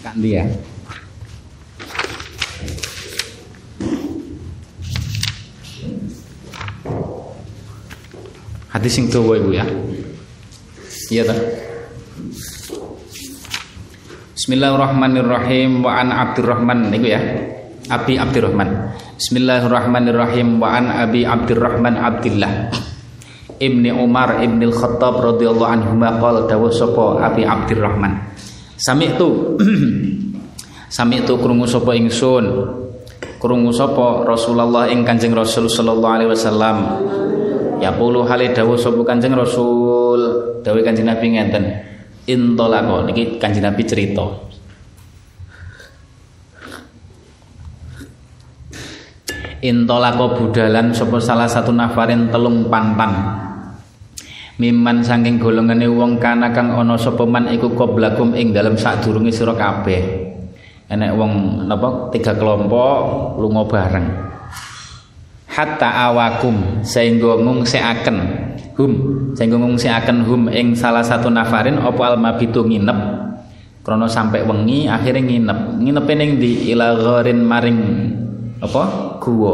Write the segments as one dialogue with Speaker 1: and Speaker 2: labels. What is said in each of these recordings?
Speaker 1: Kak dia. Hadis sing dawa Ibu ya. Iya ta? Bismillahirrahmanirrahim wa an Abdurrahman niku ya. Abi Abdurrahman. Bismillahirrahmanirrahim wa an Abi Abdurrahman Abdullah. Ibni Umar Ibni Al-Khattab radhiyallahu anhu qala dawu sapa Abi Abdurrahman. Sami itu Sami itu krungu sapa ingsun. Krungu sapa Rasulullah ing Kanjeng Rasul sallallahu alaihi wasallam Ya puluh hale dawuh sapa Kanjeng Rasul, dawuh Kanjeng Nabi ngenten. Intolako niki Kanjeng Nabi cerita. Intolako budalan sapa salah satu nafarin telung pantang. Miman saking golongane wong kana kang ana sapa man iku qoblagum ing dalem sadurunge sira kabeh. Enek wong napa tiga kelompok lunga bareng. Hatta awakum sehingga ngungsiaken hum sehingga ngungsiaken hum ing salah satu nafarin apa almabitu nginep? Krono sampai wengi akhirnya nginep. Nginep ning di ila maring apa? Guwa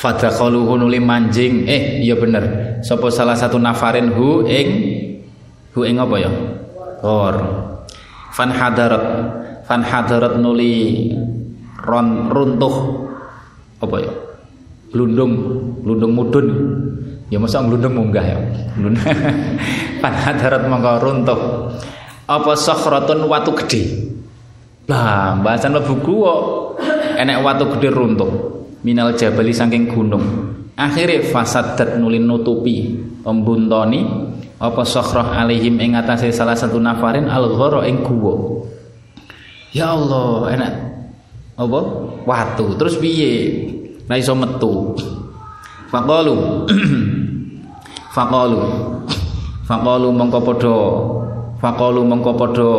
Speaker 1: fadakhaluhu nuli manjing. Eh iya bener. Sapa salah satu nafarin hu ing hu ing apa ya? Ghor fan hadarat fan hadarat nuli ron runtuh. Apa ya? Glundung glundung mudun. Ya masa glundung munggah ya? Panhadarat mongko runtuh. Apa sakhratun watu gede? Lah bahasan lebu gua enek watu gede runtuh minal jabali saking gunung. Akhirnya fasadat nulin nutupi. Pembuntoni apa sakhrah alaihim ing atase salah satu nafarin al ing guwa. Ya Allah enak. Apa? Watu. Terus piye? Nah iso metu. Faqalu. Faqalu. Faqalu mongko padha. Faqalu mongko padha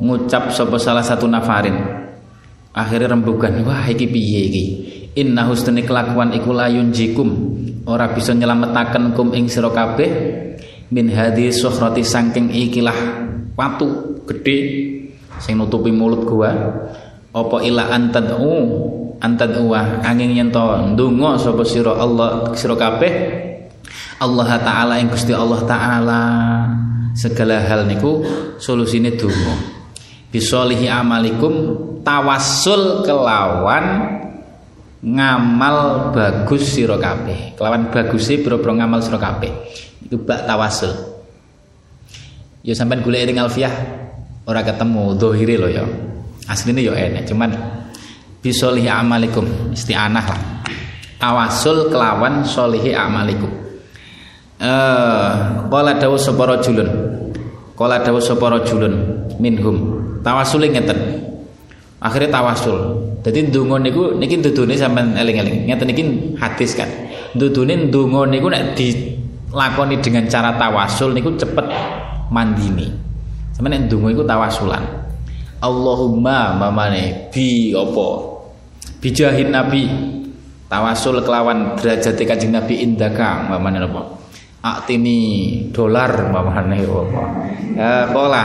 Speaker 1: ngucap sapa salah satu nafarin. Akhirnya rembugan, wah iki piye iki? Inna husnul kelakuan iku layun jikum. Ora bisa nyelametaken kum ing sira kabeh. Min hadhi sukhrati saking ikilah watu gede sing nutupi mulut gua. Apa ila antad'u antad uwa angin yen to ndonga sira Allah sira kabeh? Allah taala ing Gusti Allah taala. Segala hal niku solusine donga. Bisolihi amalikum tawassul kelawan ngamal bagus sira kabeh. Kelawan baguse pira-pira ngamal sira kabeh. Iku bak tawasul ya sampean golek ing alfiah ora ketemu dohire lho ya. Asline ya enek cuman bisolihi amalikum isti'anah lah. Tawasul kelawan solihi amalikum. Eh qala dawu sapa rajulun? Qala dawu sapa rajulun minhum. Tawasul ngeten akhirnya tawasul jadi ndonga niku niki ndudune sampean eling-eling. Ngeten niki hadis kan? Ndudune ndonga niku nek dilakoni dengan cara tawasul niku cepet mandini. Sampeyan nek ndonga iku tawasulan Allahumma mamane bi apa? Bijahin nabi. Tawasul kelawan derajat kanjeng nabi indaka mamane apa? Aktini dolar mamane apa? Ya kola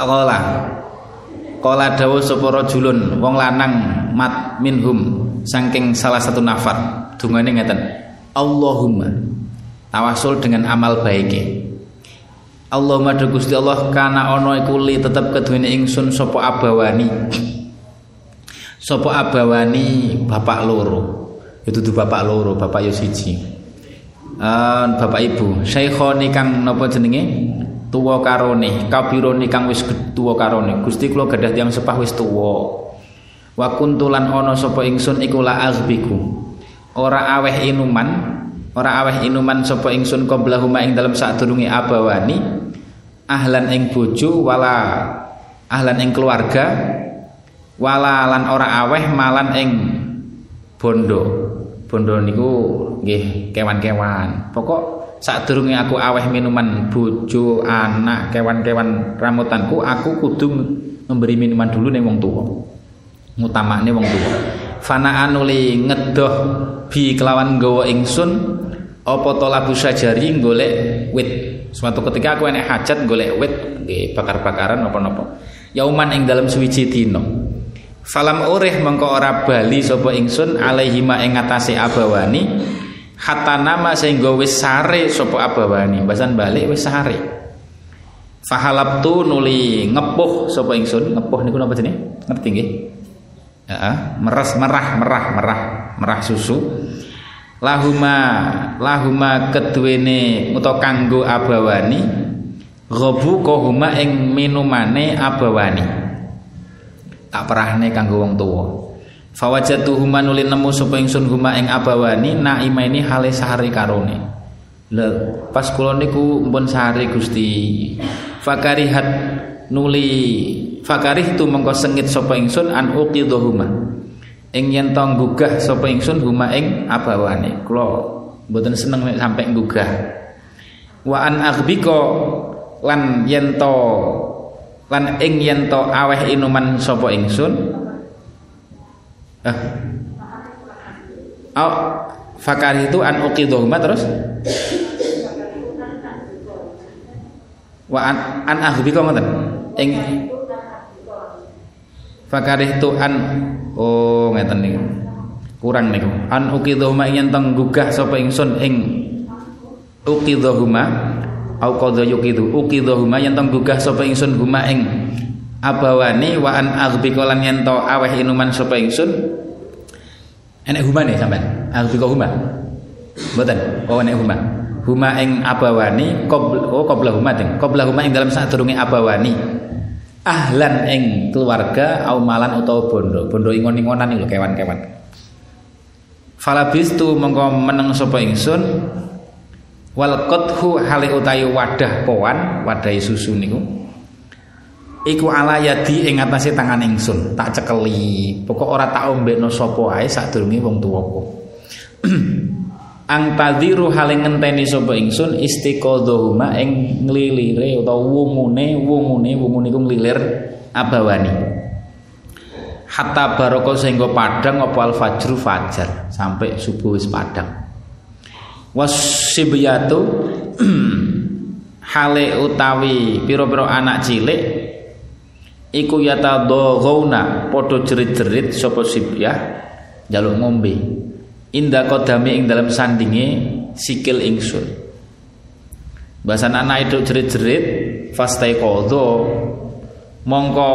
Speaker 1: kola kola dawuh sapa rajulun wong lanang mat minhum saking salah satu nafar dungane ngeten Allahumma tawasul dengan amal baike Allahumma Gusti Allah kana ana iku li tetep keduwene ingsun sapa abawani Sopo abawani bapak loro. Itu tuh bapak loro, bapak yo siji. Uh, bapak ibu, Syekhoni kang napa jenenge? Tuwa karone, kabirone kang wis tuwa karone. Gusti kula gadah tiyang sepah wis tuwa. Wa kuntulan ana sapa ingsun iku la azbiku. Ora aweh inuman, ora aweh inuman sapa ingsun qablahuma ing dalem sadurunge abawani ahlan ing bojo wala ahlan ing keluarga wala lan ora aweh malan ing bondo bondo niku nggih kewan-kewan pokok sadurunge aku aweh minuman bojo anak kewan-kewan ramutanku aku kudu memberi minuman dulu ning wong tuwa ngutamakne wong tuwa fana anuli ngedoh bi kelawan nggawa ingsun apa talabu sajari golek wit Suatu ketika aku enek hajat golek wit bakar-bakaran napa-napa. Yauman ing dalam suwiji dina. Falam urih mengko ora bali sapa ingsun alaihi ma ing ngatasé abawani hatta nama sehingga wis sare sapa abawani. Basan balik wis sare. Fahalabtu nuli ngepuh sapa ingsun, ngepuh niku napa jenenge? Ngerti nggih? Heeh, meres merah merah merah merah susu. Lahuma lahuma keduwene utawa kanggo abawani ghabu kohuma ing minumane abawani tak perahne kanggo wong tuwa fawajatuhuma nuli nemu sapa ingsun huma ing abawani naimaini hale sehari karone. Le pas kula niku sehari Gusti. Fakarihat nuli fakarih tu mengko sengit sapa ingsun an uqidhuma ing yen to gugah sapa ingsun huma ing abawane kula mboten seneng nek sampe gugah wa an aghbika lan yen to lan ing yen to aweh inuman sapa ingsun oh, fakar itu an uqidhuma terus? Wa an, an ahbika ngoten? Ing fakar itu an oh ngeten niku. Kurang niku. An uqidhuma yen teng gugah sapa ingsun ing uqidhuma au qadha yuqidu uqidhuma yen tong gugah sapa ingsun huma ing abawani wa an aghbika lan yen to aweh inuman sapa ingsun? Enek huma nih sampean? Aghbika huma? Mboten. Oh enek huma. Huma ing abawani qabla oh qabla huma ding qabla huma ing dalam sadurunge abawani. Ahlan ing keluarga au malan utawa bondo. Bondo ingon-ingonan lho kewan-kewan. Falabistu mengko meneng sapa ingsun? Wal qadhu hale utawi wadah poan wadahi susu niku iku ala yadi ing atase tangan ingsun tak cekeli. Pokok ora tak ombekno sapa ae sadurunge wong tuwaku. Ang tadiru hale ngenteni sapa ingsun istiqadhahuma ing nglilire utawa wungune wungune wungune iku nglilir abawani. Hatta baroko sehingga padang apa al fajru fajar sampai subuh wis padang. Wasibyatu hale utawi pira-pira anak cilik iku yata doghuna padha jerit-jerit sapa sibyah jaluk ngombe. Inda kodami ing dalam sandinge sikil ingsun. Bahasan anak itu jerit-jerit fastai kodo mongko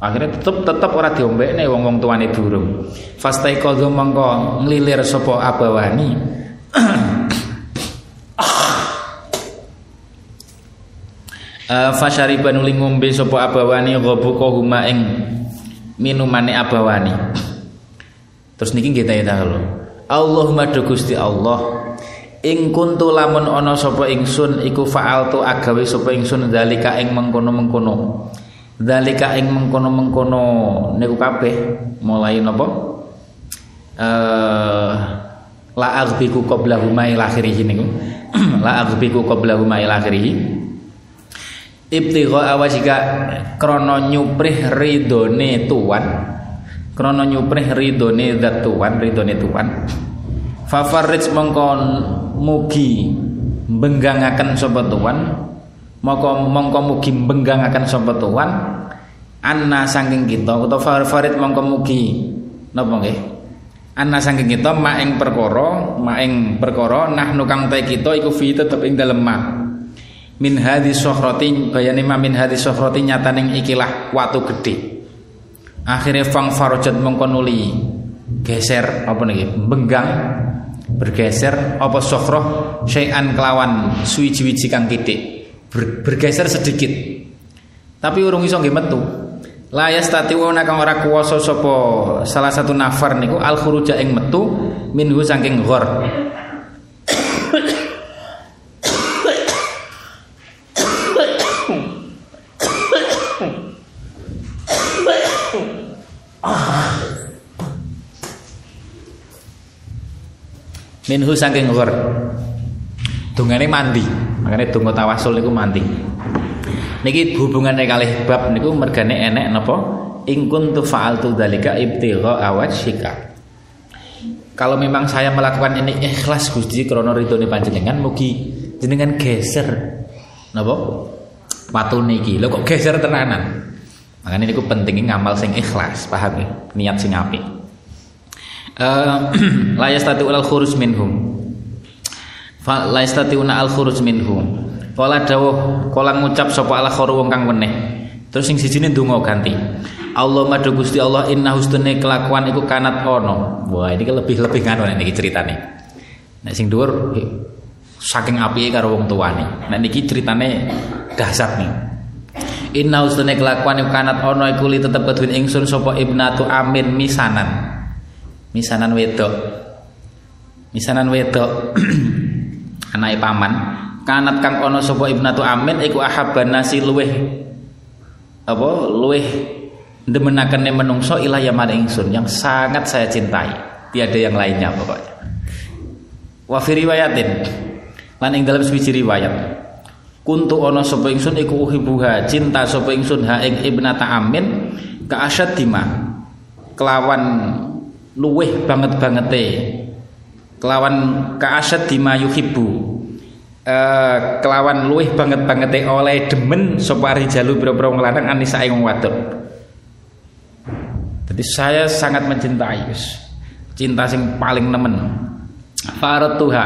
Speaker 1: akhirnya tetep tetep ora diombekne wong-wong tuane durung. Fastai kodo mongko nglilir sapa abawani Uh, fasyariban uli ngombe sapa abawani ghabuka huma ing minumane abawani. Terus niki nggih ta lho. Allahumma do Gusti Allah ing kuntu lamun ana sapa ingsun iku fa'altu agawe sapa ingsun zalika ing mengkono-mengkono. Zalika ing mengkono-mengkono niku kabeh mulai napa? Eh uh, la aghbiku qabla huma ila akhirih niku la aghbiku qabla huma ila akhirih ibtigha awajika krana nyuprih ridone tuan krana nyuprih ridone zat tuan ridone tuan. Fafarrij mongko mugi benggangaken sapa tuan mongko mongko mugi benggangaken sapa tuan. Anna saking kita utawa farid mongko mugi napa nggih? Anna saking kita maing perkara, maing perkara nahnu kang ta kita iku fi tetep ing dalem ma. Min hadhi sokhrati bayane ma min hadhi sokhrati nyataning ikilah watu gede. Akhirnya fang farojat mengkonuli geser apa niki? Benggang bergeser apa sokhroh syai'an kelawan suwi-wiji kang titik Ber, bergeser sedikit. Tapi urung iso nggih metu. La yastati'una kang ora kuwasa sapa salah satu nafar niku al khuruja ing metu minhu saking ghor. Minhu saking ghor. Dungane mandi, makanya donga tawasul niku mandi. Niki hubungannya kalih bab niku mergane enek napa? In kuntu fa'altu dzalika ibtigha awajhika. Kalau memang saya melakukan ini ikhlas Gusti krana ridhone panjenengan mugi jenengan geser. Napa? Watune iki. Lho kok geser tenanan? Makanya niku pentingnya ngamal sing ikhlas paham ya? Niat sing apik la yastati al khuruj minhum. La yastatiuna al khuruj minhum. Kala dawuh kala ngucap sapa ala kharu wong kang weneh. Terus sing sijine ndonga ganti. Allah madu Gusti Allah inna hustune kelakuan iku kanat ono wah ini lebih-lebih kan nek iki ceritane. Nek sing dhuwur saking api karo wong tuane. Nek niki ceritane dahsyat nih. Inna hustune kelakuan iku kanat ono iku li tetep keduen ingsun sapa ibnatu amin misanan misanan wedok. Misanan wedok. Anake paman kanat kang ono sapa ibnatu amin iku ahabban nasi luweh apa luweh demenakane menungso ilayah maring ingsun yang sangat saya cintai. Tiada yang lainnya pokoknya. Wa fi riwayatin lan ing dalam suci riwayat kuntu ono sapa ingsun iku uhibuha cinta sapa ingsun ha ing ibnata amin ka asyadima kelawan luweh banget bangete. Kelawan ka asyadima yuhibbu. Uh, kelawan luwih banget banget oleh demen sapa rijalu boro-boro lanang anisa ing wadon. Jadi saya sangat mencintai cinta sing paling nemen. Faratuha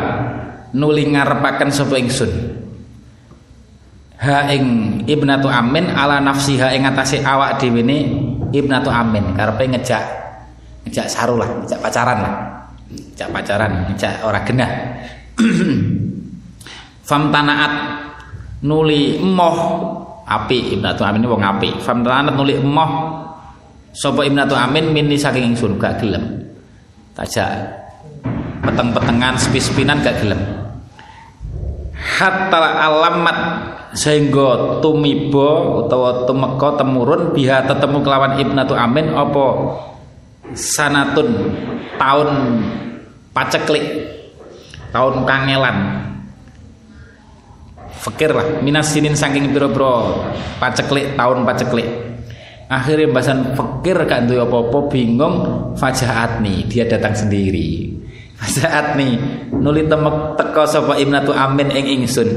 Speaker 1: nuli ngarepaken sapa ingsun. Ha ing ibnatu amin ala nafsiha ing atase awak dhewe ne ibnatu amin karepe ngejak ngejak saru lah ngejak pacaran lah. Ngejak pacaran ngejak ora genah. Famtanaat nuli emoh. Api ibnatu amin wong api. Famtanaat nuli emoh. Sapa ibnatu amin minni saking ingsun gak gelem. Tajak peteng-petengan sepi-sepinan gak gelem. Hatta alamat sehingga tumibo utawa tumeka temurun biha tetemu kelawan ibnatu amin apa sanatun tahun paceklik tahun kangelan. Fakir lah minas sinin saking biro-biro paceklik tahun paceklik. Akhirnya bahasan fakir gak duwe apa-apa bingung fajaat nih dia datang sendiri. Fajaat nih nuli temek teko sapa ibnatu amin ing ingsun.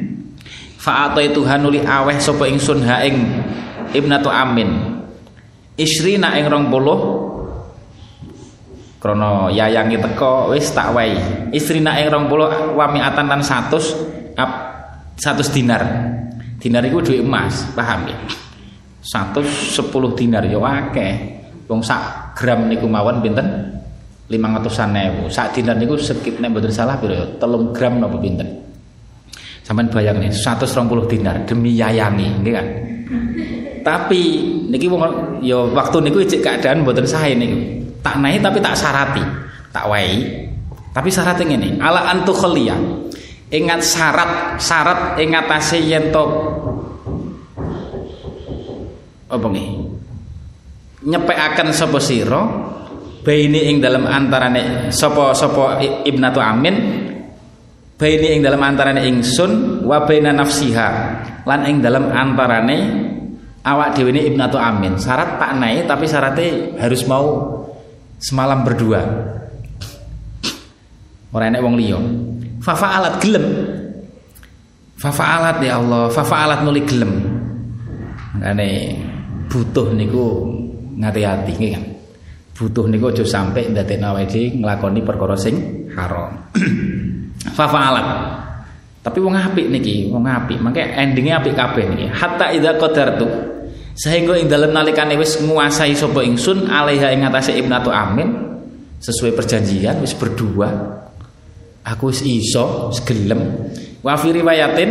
Speaker 1: Fa'ata itu hanuli aweh sapa ingsun ha ing ibnatu amin. Isrina ing rong puluh krono yayangi teko wis tak wae istrina ing rong puluh wamiatan lan 100 satu dinar dinar itu duit emas paham ya satu sepuluh dinar ya akeh wong sak gram niku mawon pinten lima ratusan ewu sak dinar niku sekit nek mboten salah piro telung gram napa pinten sampean bayang nih satu puluh dinar demi yayangi nggih kan tapi niki wong ya waktu niku cek keadaan mboten sae niku tak naik tapi tak syarati. Tak wae. Tapi syaratnya ini ala antu khalia ingat syarat syarat ingat atase yen to apa nggih? Nyepekaken sapa sira baini ing dalam antarane sapa sapa ibnatu amin baini ing dalam antarane ingsun wa baina nafsiha lan ing dalam antarane awak dhewe ibnatu amin. Syarat tak naik tapi syaratnya harus mau semalam berdua orang enek wong liya Fafa'alat gelem. Fafa'alat ya Allah, fafa'alat nuli gelem. Ngene butuh niku ngati-ati nggih kan. Butuh niku aja sampai ndadekno awake nglakoni perkara sing haram. fafa'alat. Tapi wong apik niki, wong apik. Mangke endingnya apik kabeh niki. Hatta idza qadartu sehingga ing dalem nalikane wis nguasai sapa ingsun alaiha ing atase ibnatu amin sesuai perjanjian wis berdua. Aku wis iso gelem. Wa fi riwayatin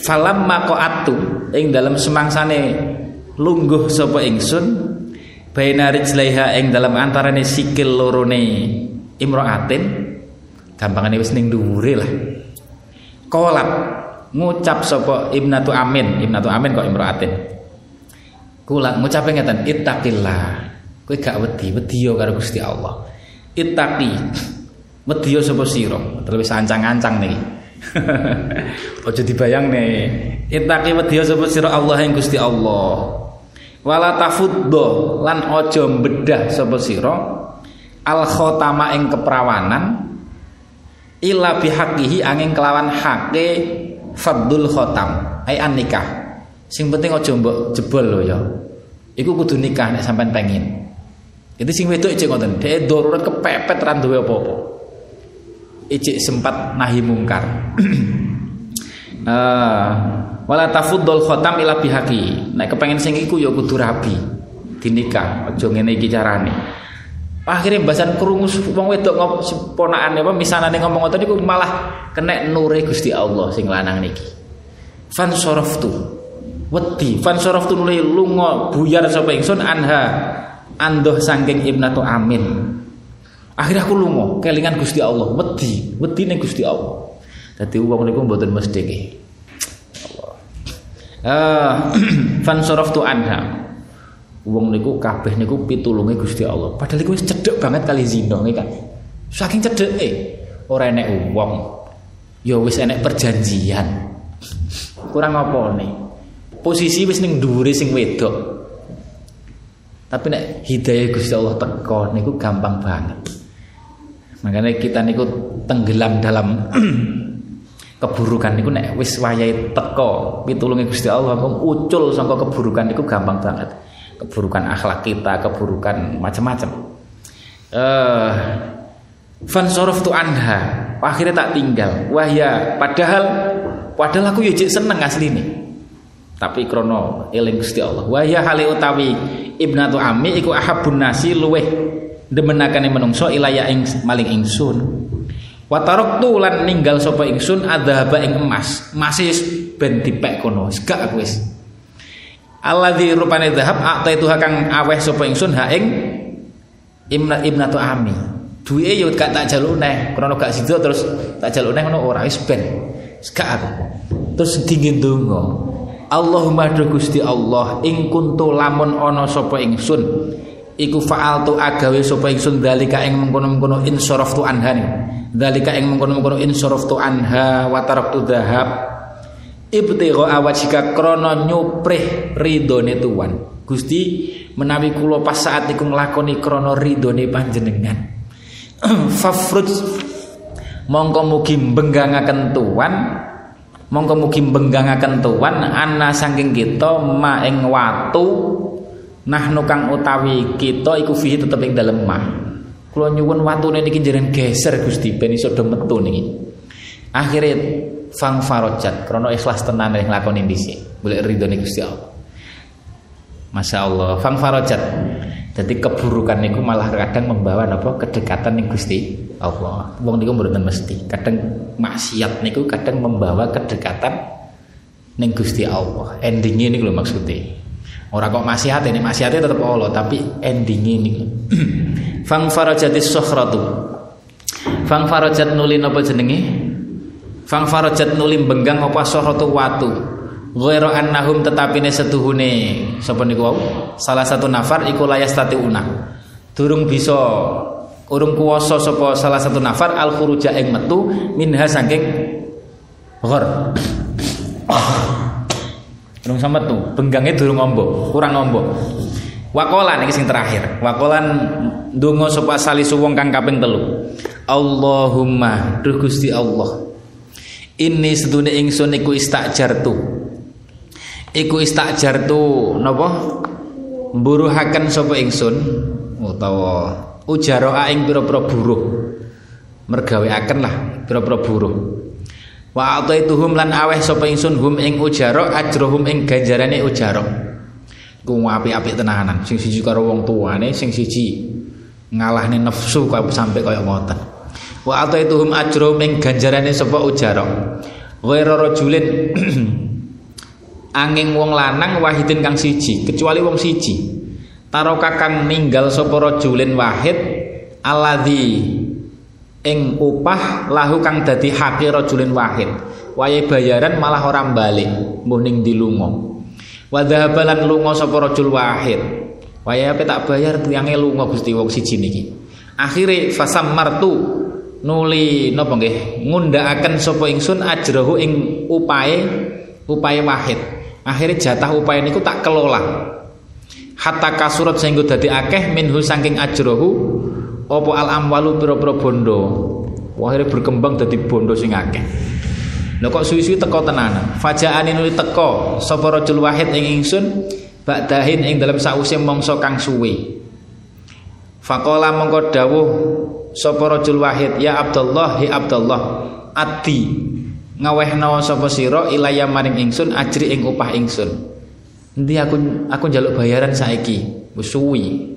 Speaker 1: falam maqatu ing dalam semangsane lungguh sapa ingsun baina rijlaiha ing dalam antarane sikil lorone imraatin. Gampangane wis ning dhuwure lah. Kolap ngucap sapa ibnatu amin. Ibnatu amin kok imraatin kula ngucape ngeten ittaqillah kowe gak wedi wedi karo Gusti Allah ittaqi Medya sapa sira? Terus ancang-ancang niki. Aja nih. Itaqi medya sapa sira Allah yang Gusti Allah. Wala tafuddo lan aja bedah sapa sira al khotama ing keperawanan illa bihaqihi angin kelawan hake fadul khotam ai an nikah sing penting aja mbok jebol lho ya. Iku kudu nikah nek sampean pengen itu sing wedok ijek ngoten dhek darurat kepepet ra duwe apa-apa. Ijek sempat nahi mungkar. Uh, wala tafuddul khotam ila bihaqi. Nek kepengen sing iku ya kudu rabi dinikah aja ngene iki carane. Akhirnya bahasan krungu wong wedok ngop apa misanane ngomong ngoten niku malah kena nure Gusti Allah sing lanang niki. Fan soroftu wedi fan soroftu nuli lunga buyar sapa ingsun anha andoh saking ibnatu amin akhirnya aku lunga kelingan Gusti Allah wedi wedi ning Gusti Allah dadi wong niku mboten mesti ki Allah uh, fan soroftu anha Wong niku kabeh niku pitulunge Gusti Allah. Padahal iku wis cedhek banget kali zina kan. Saking cedheke ora enek wong. Ya wis enek perjanjian. Kurang apa nih? Posisi wis ning dhuwure sing wedok. Tapi nek hidayah Gusti Allah teko niku gampang banget. Makanya kita niku tenggelam dalam keburukan niku nek wis wayahe teko pitulunge Gusti Allah kok ucul saka keburukan niku gampang banget keburukan akhlak kita, keburukan macam-macam. Eh uh, fan tu anha, akhirnya tak tinggal. Wah ya, padahal padahal aku ya seneng asli nih. Tapi krono eling Gusti Allah. Wah ya hale utawi ibnatu ami iku ahabun nasi luweh demenakane menungso ilaya ing maling ingsun. Wa tu lan ninggal sapa ingsun adzhaba ing emas. Masih ben dipek kono. Gak aku wis Alladzi rupane dhahab itu kang aweh sapa ingsun ha ing Imna ibnatu. Duwe yo gak tak jaluk neh, krana gak sida terus tak jaluk neh ngono ora wis ben. Gak aku. Terus dingin donga. Allahumma do Gusti Allah ing kuntu lamun ana sapa ingsun iku fa'altu agawe sapa ingsun dalika ing mengkono-mengkono insaraftu anha. Dalika ing mengkono-mengkono insaraftu anha wa taraktu dhahab ibtigha awajika krana nyuprih ridhone tuan. Gusti menawi kula pas saat iku nglakoni krana ridhone panjenengan. Fafruj mongko mugi mbenggangaken tuan mongko mugi mbenggangaken tuan. Ana saking kita ma ing watu nah kang utawi kita iku fihi tetep ing dalem mah kula nyuwun watune niki jenengan geser Gusti ben iso do metu niki. Akhire fang farojat krono ikhlas tenan yang nglakoni dhisik. Golek ridhone Gusti Allah. Masya Allah fang farojat. Jadi keburukan niku malah kadang membawa apa kedekatan ning Gusti Allah. Wong niku mboten mesti. Kadang maksiat niku kadang membawa kedekatan ning Gusti Allah. Endingnya niku lho maksudnya orang kok maksiat ini maksiatnya tetap Allah tapi endingnya ini fang farajatis sokhratu fang farajat nuli apa jenenge? Fang farajat nulim benggang apa sorotu watu. Ghairu annahum tetapine setuhune. Sapa niku wau? Salah satu nafar iku layas una durung bisa urung kuwasa sapa salah satu nafar al khuruja ing metu minha saking ghor durung sampe tuh benggangnya durung ngombo kurang ngombo Wakolan iki sing terakhir. Wakolan donga sapa salisu wong kang kaping telu. Allahumma, duh Gusti Allah. Ini sedune ingsun iku istajartu. Iku istajartu napa? Mburuhaken sapa ingsun utawa ujara ing pira-pira buruh. Mergaweaken lah pira-pira buruh. Wa ataituhum lan aweh sapa ingsun hum ing ujara ajrohum ing ganjarane ujara. Ku apik-apik tenanan. Sing siji karo wong tuane, sing siji ngalahne nafsu sampai kaya ngoten wa ataituhum ajro ming ganjarane sapa ujara ghairu rajulin angin wong lanang wahidin kang siji kecuali wong siji taro kakang ninggal sapa rajulin wahid alladzi ing upah lahu kang dadi hake rajulin wahid. Wae bayaran malah orang balik mbuh ning dilunga wa dhahabalan lunga sapa rajul wahid. Wae ape tak bayar tiange lunga Gusti wong siji niki. Fasam martu nuli napa nggih ngundhakaken sapa ingsun ajrahu ing upae upae wahid. Akhirnya jatah upae niku tak kelola hatta kasurat sehingga dadi akeh minhu saking ajrahu apa al amwalu pira-pira bondo akhirnya berkembang dadi bondo sing akeh Lho kok suwi-suwi teko tenanan. Fajaane nuli teko sapa rajul wahid ing ingsun ba'dahin ing dalam sause mangsa kang suwe. Faqala mongko dawuh sapa rajul wahid ya Abdullah ya Abdullah ati ngawehna sapa sira ilaya maring ingsun ajri ing upah ingsun. Endi aku aku njaluk bayaran saiki. Suwi.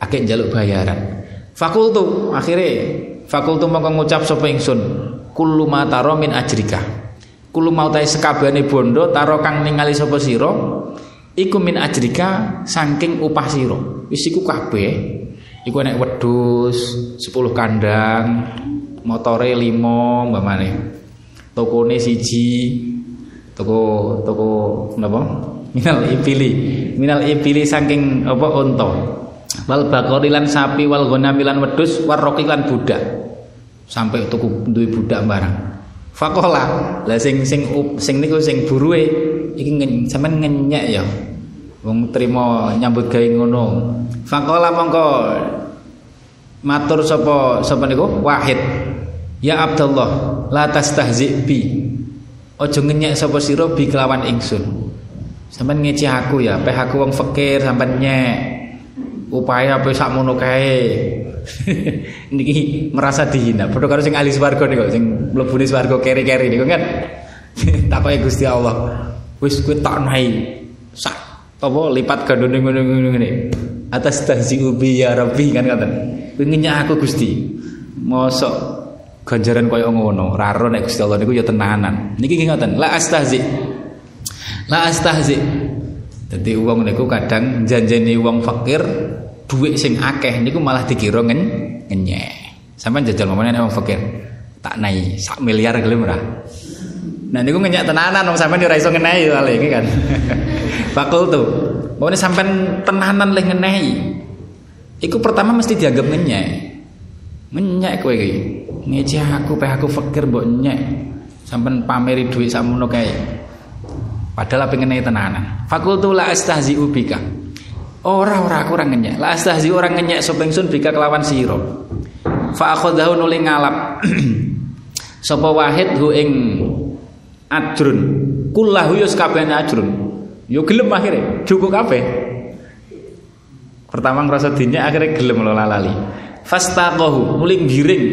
Speaker 1: Akeh njaluk bayaran. Fakultu akhire fakultu mongko ngucap sapa ingsun. Kullu ma taro min ajrika. Kullu mau tae sekabehane bondo taro kang ningali sapa sira iku min ajrika saking upah sira. Wis iku kabeh. Iku nek wedhus 10 kandang motore 5 mbamane tokone siji toko toko napa minal ipili minal ipili saking apa unta. Wal bakori lan sapi wal ghanamilan wedhus warroki lan budak. Sampai tuku duwe budak barang. Fakola. Lah sing sing sing niku sing buruwe iki sampean ngenyek ya. Wong trimo nyambut gawe ngono. Fakola mongko. Matur sapa sapa niku? Wahid. Ya Abdullah la tastahzi bi. Ojo ngenyek sapa sira bi kelawan ingsun sampean ngeceh aku ya peh aku wong fakir sampean nyek upaya apa sakmono kae niki merasa dihina. Padha karo sing ahli swarga niku sing mlebune swarga keri-keri niku kan. Takoke Gusti Allah. Wis kowe tak nahi sak apa lipat gandone ngono-ngono ngene. Atas tahzi'u bi ya Rabbi kan ngoten. Pengennya aku Gusti. Mosok ganjaran kaya ngono. Raro nek Gusti Allah niku ya tenanan. Niki ngoten. La astahzi. La astahzi. Dadi wong niku kadang janjeni wong fakir duit sing akeh niku malah dikira ngen ngenyek. Sampeyan jajal mamane wong fakir. Tak nai sak miliar gelem ora. Nah niku ngenyek tenanan wong sampeyan ora iso ngenehi kali iki kan. Bakul tuh. Pokoknya sampean tenanan leh ngenehi. Iku pertama mesti dianggap ngenyek. Ngenyek kowe iki. Ngece aku peh aku fakir mbok nyek. Sampeyan pameri duit sakmono kae. Padahal pengen tenanan. Fakultu la astahzi ubika. Ora ora aku ora ngenyek. La astahzi orang ngenyek sapa ingsun bika kelawan sira. Fa akhadahu nuli ngalap. Sapa wahid hu ing ajrun. Kullahu yus kabehane ajrun. Yo gelem akhire, cukup kabeh. Pertama ngrasa dinyek akhirnya gelem lo lalali. Fastaqahu nuli giring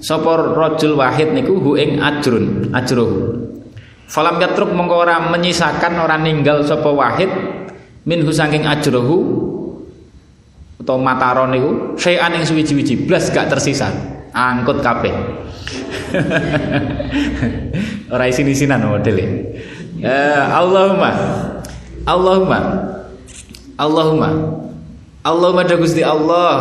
Speaker 1: sapa rajul wahid niku hu ing ajrun, ajruhu. Falam yatruk mongko ora menyisakan ora ninggal sapa wahid minhu saking ajrohu atau mataron niku sayan ing suwi-wiji blas gak tersisa. Angkut kabeh. Ora isin-isinan modele. Uh, Allahumma Allahumma Allahumma Allahumma da Gusti Allah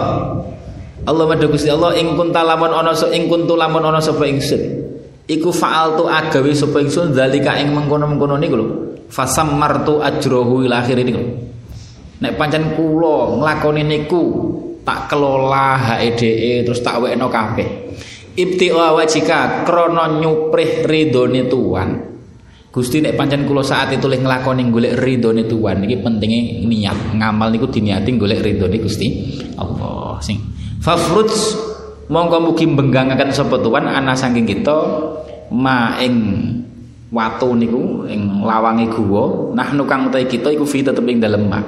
Speaker 1: Allahumma da Gusti Allah ing kunta lamun ana ing kuntu lamun ana sapa ingsun iku fa'altu agawe sapa ingsun zalika ing mengkono-mengkono niku lho. Fasammartu ajrohu ila akhir niku nek pancen kula nglakoni niku tak kelola HEDE terus tak wekno kabeh. Ibtiwa wajika krana nyuprih ridhone tuan. Gusti nek pancen kula saat itu leh nglakoni golek ridhone tuan iki pentinge niat. Ngamal niku diniati golek ridhone Gusti Allah sing. Fafruts mongko mugi benggangaken sapa tuan ana saking kita ma ing watu niku ing lawange guwa. Nahnu kang utahe kita iku fi tetep ing dalem mak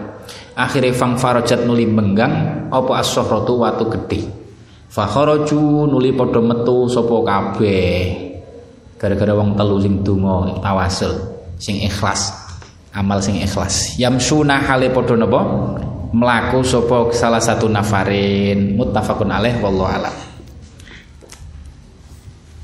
Speaker 1: akhire fang farajat nuli menggang apa as watu gedhe fa kharaju nuli padha metu sapa kabeh. Gara-gara wong telu sing donga tawasul sing ikhlas amal sing ikhlas. Yamsuna hale padha napa? Mlaku sapa salah satu nafarin. Muttafaqun alaih wallahu alam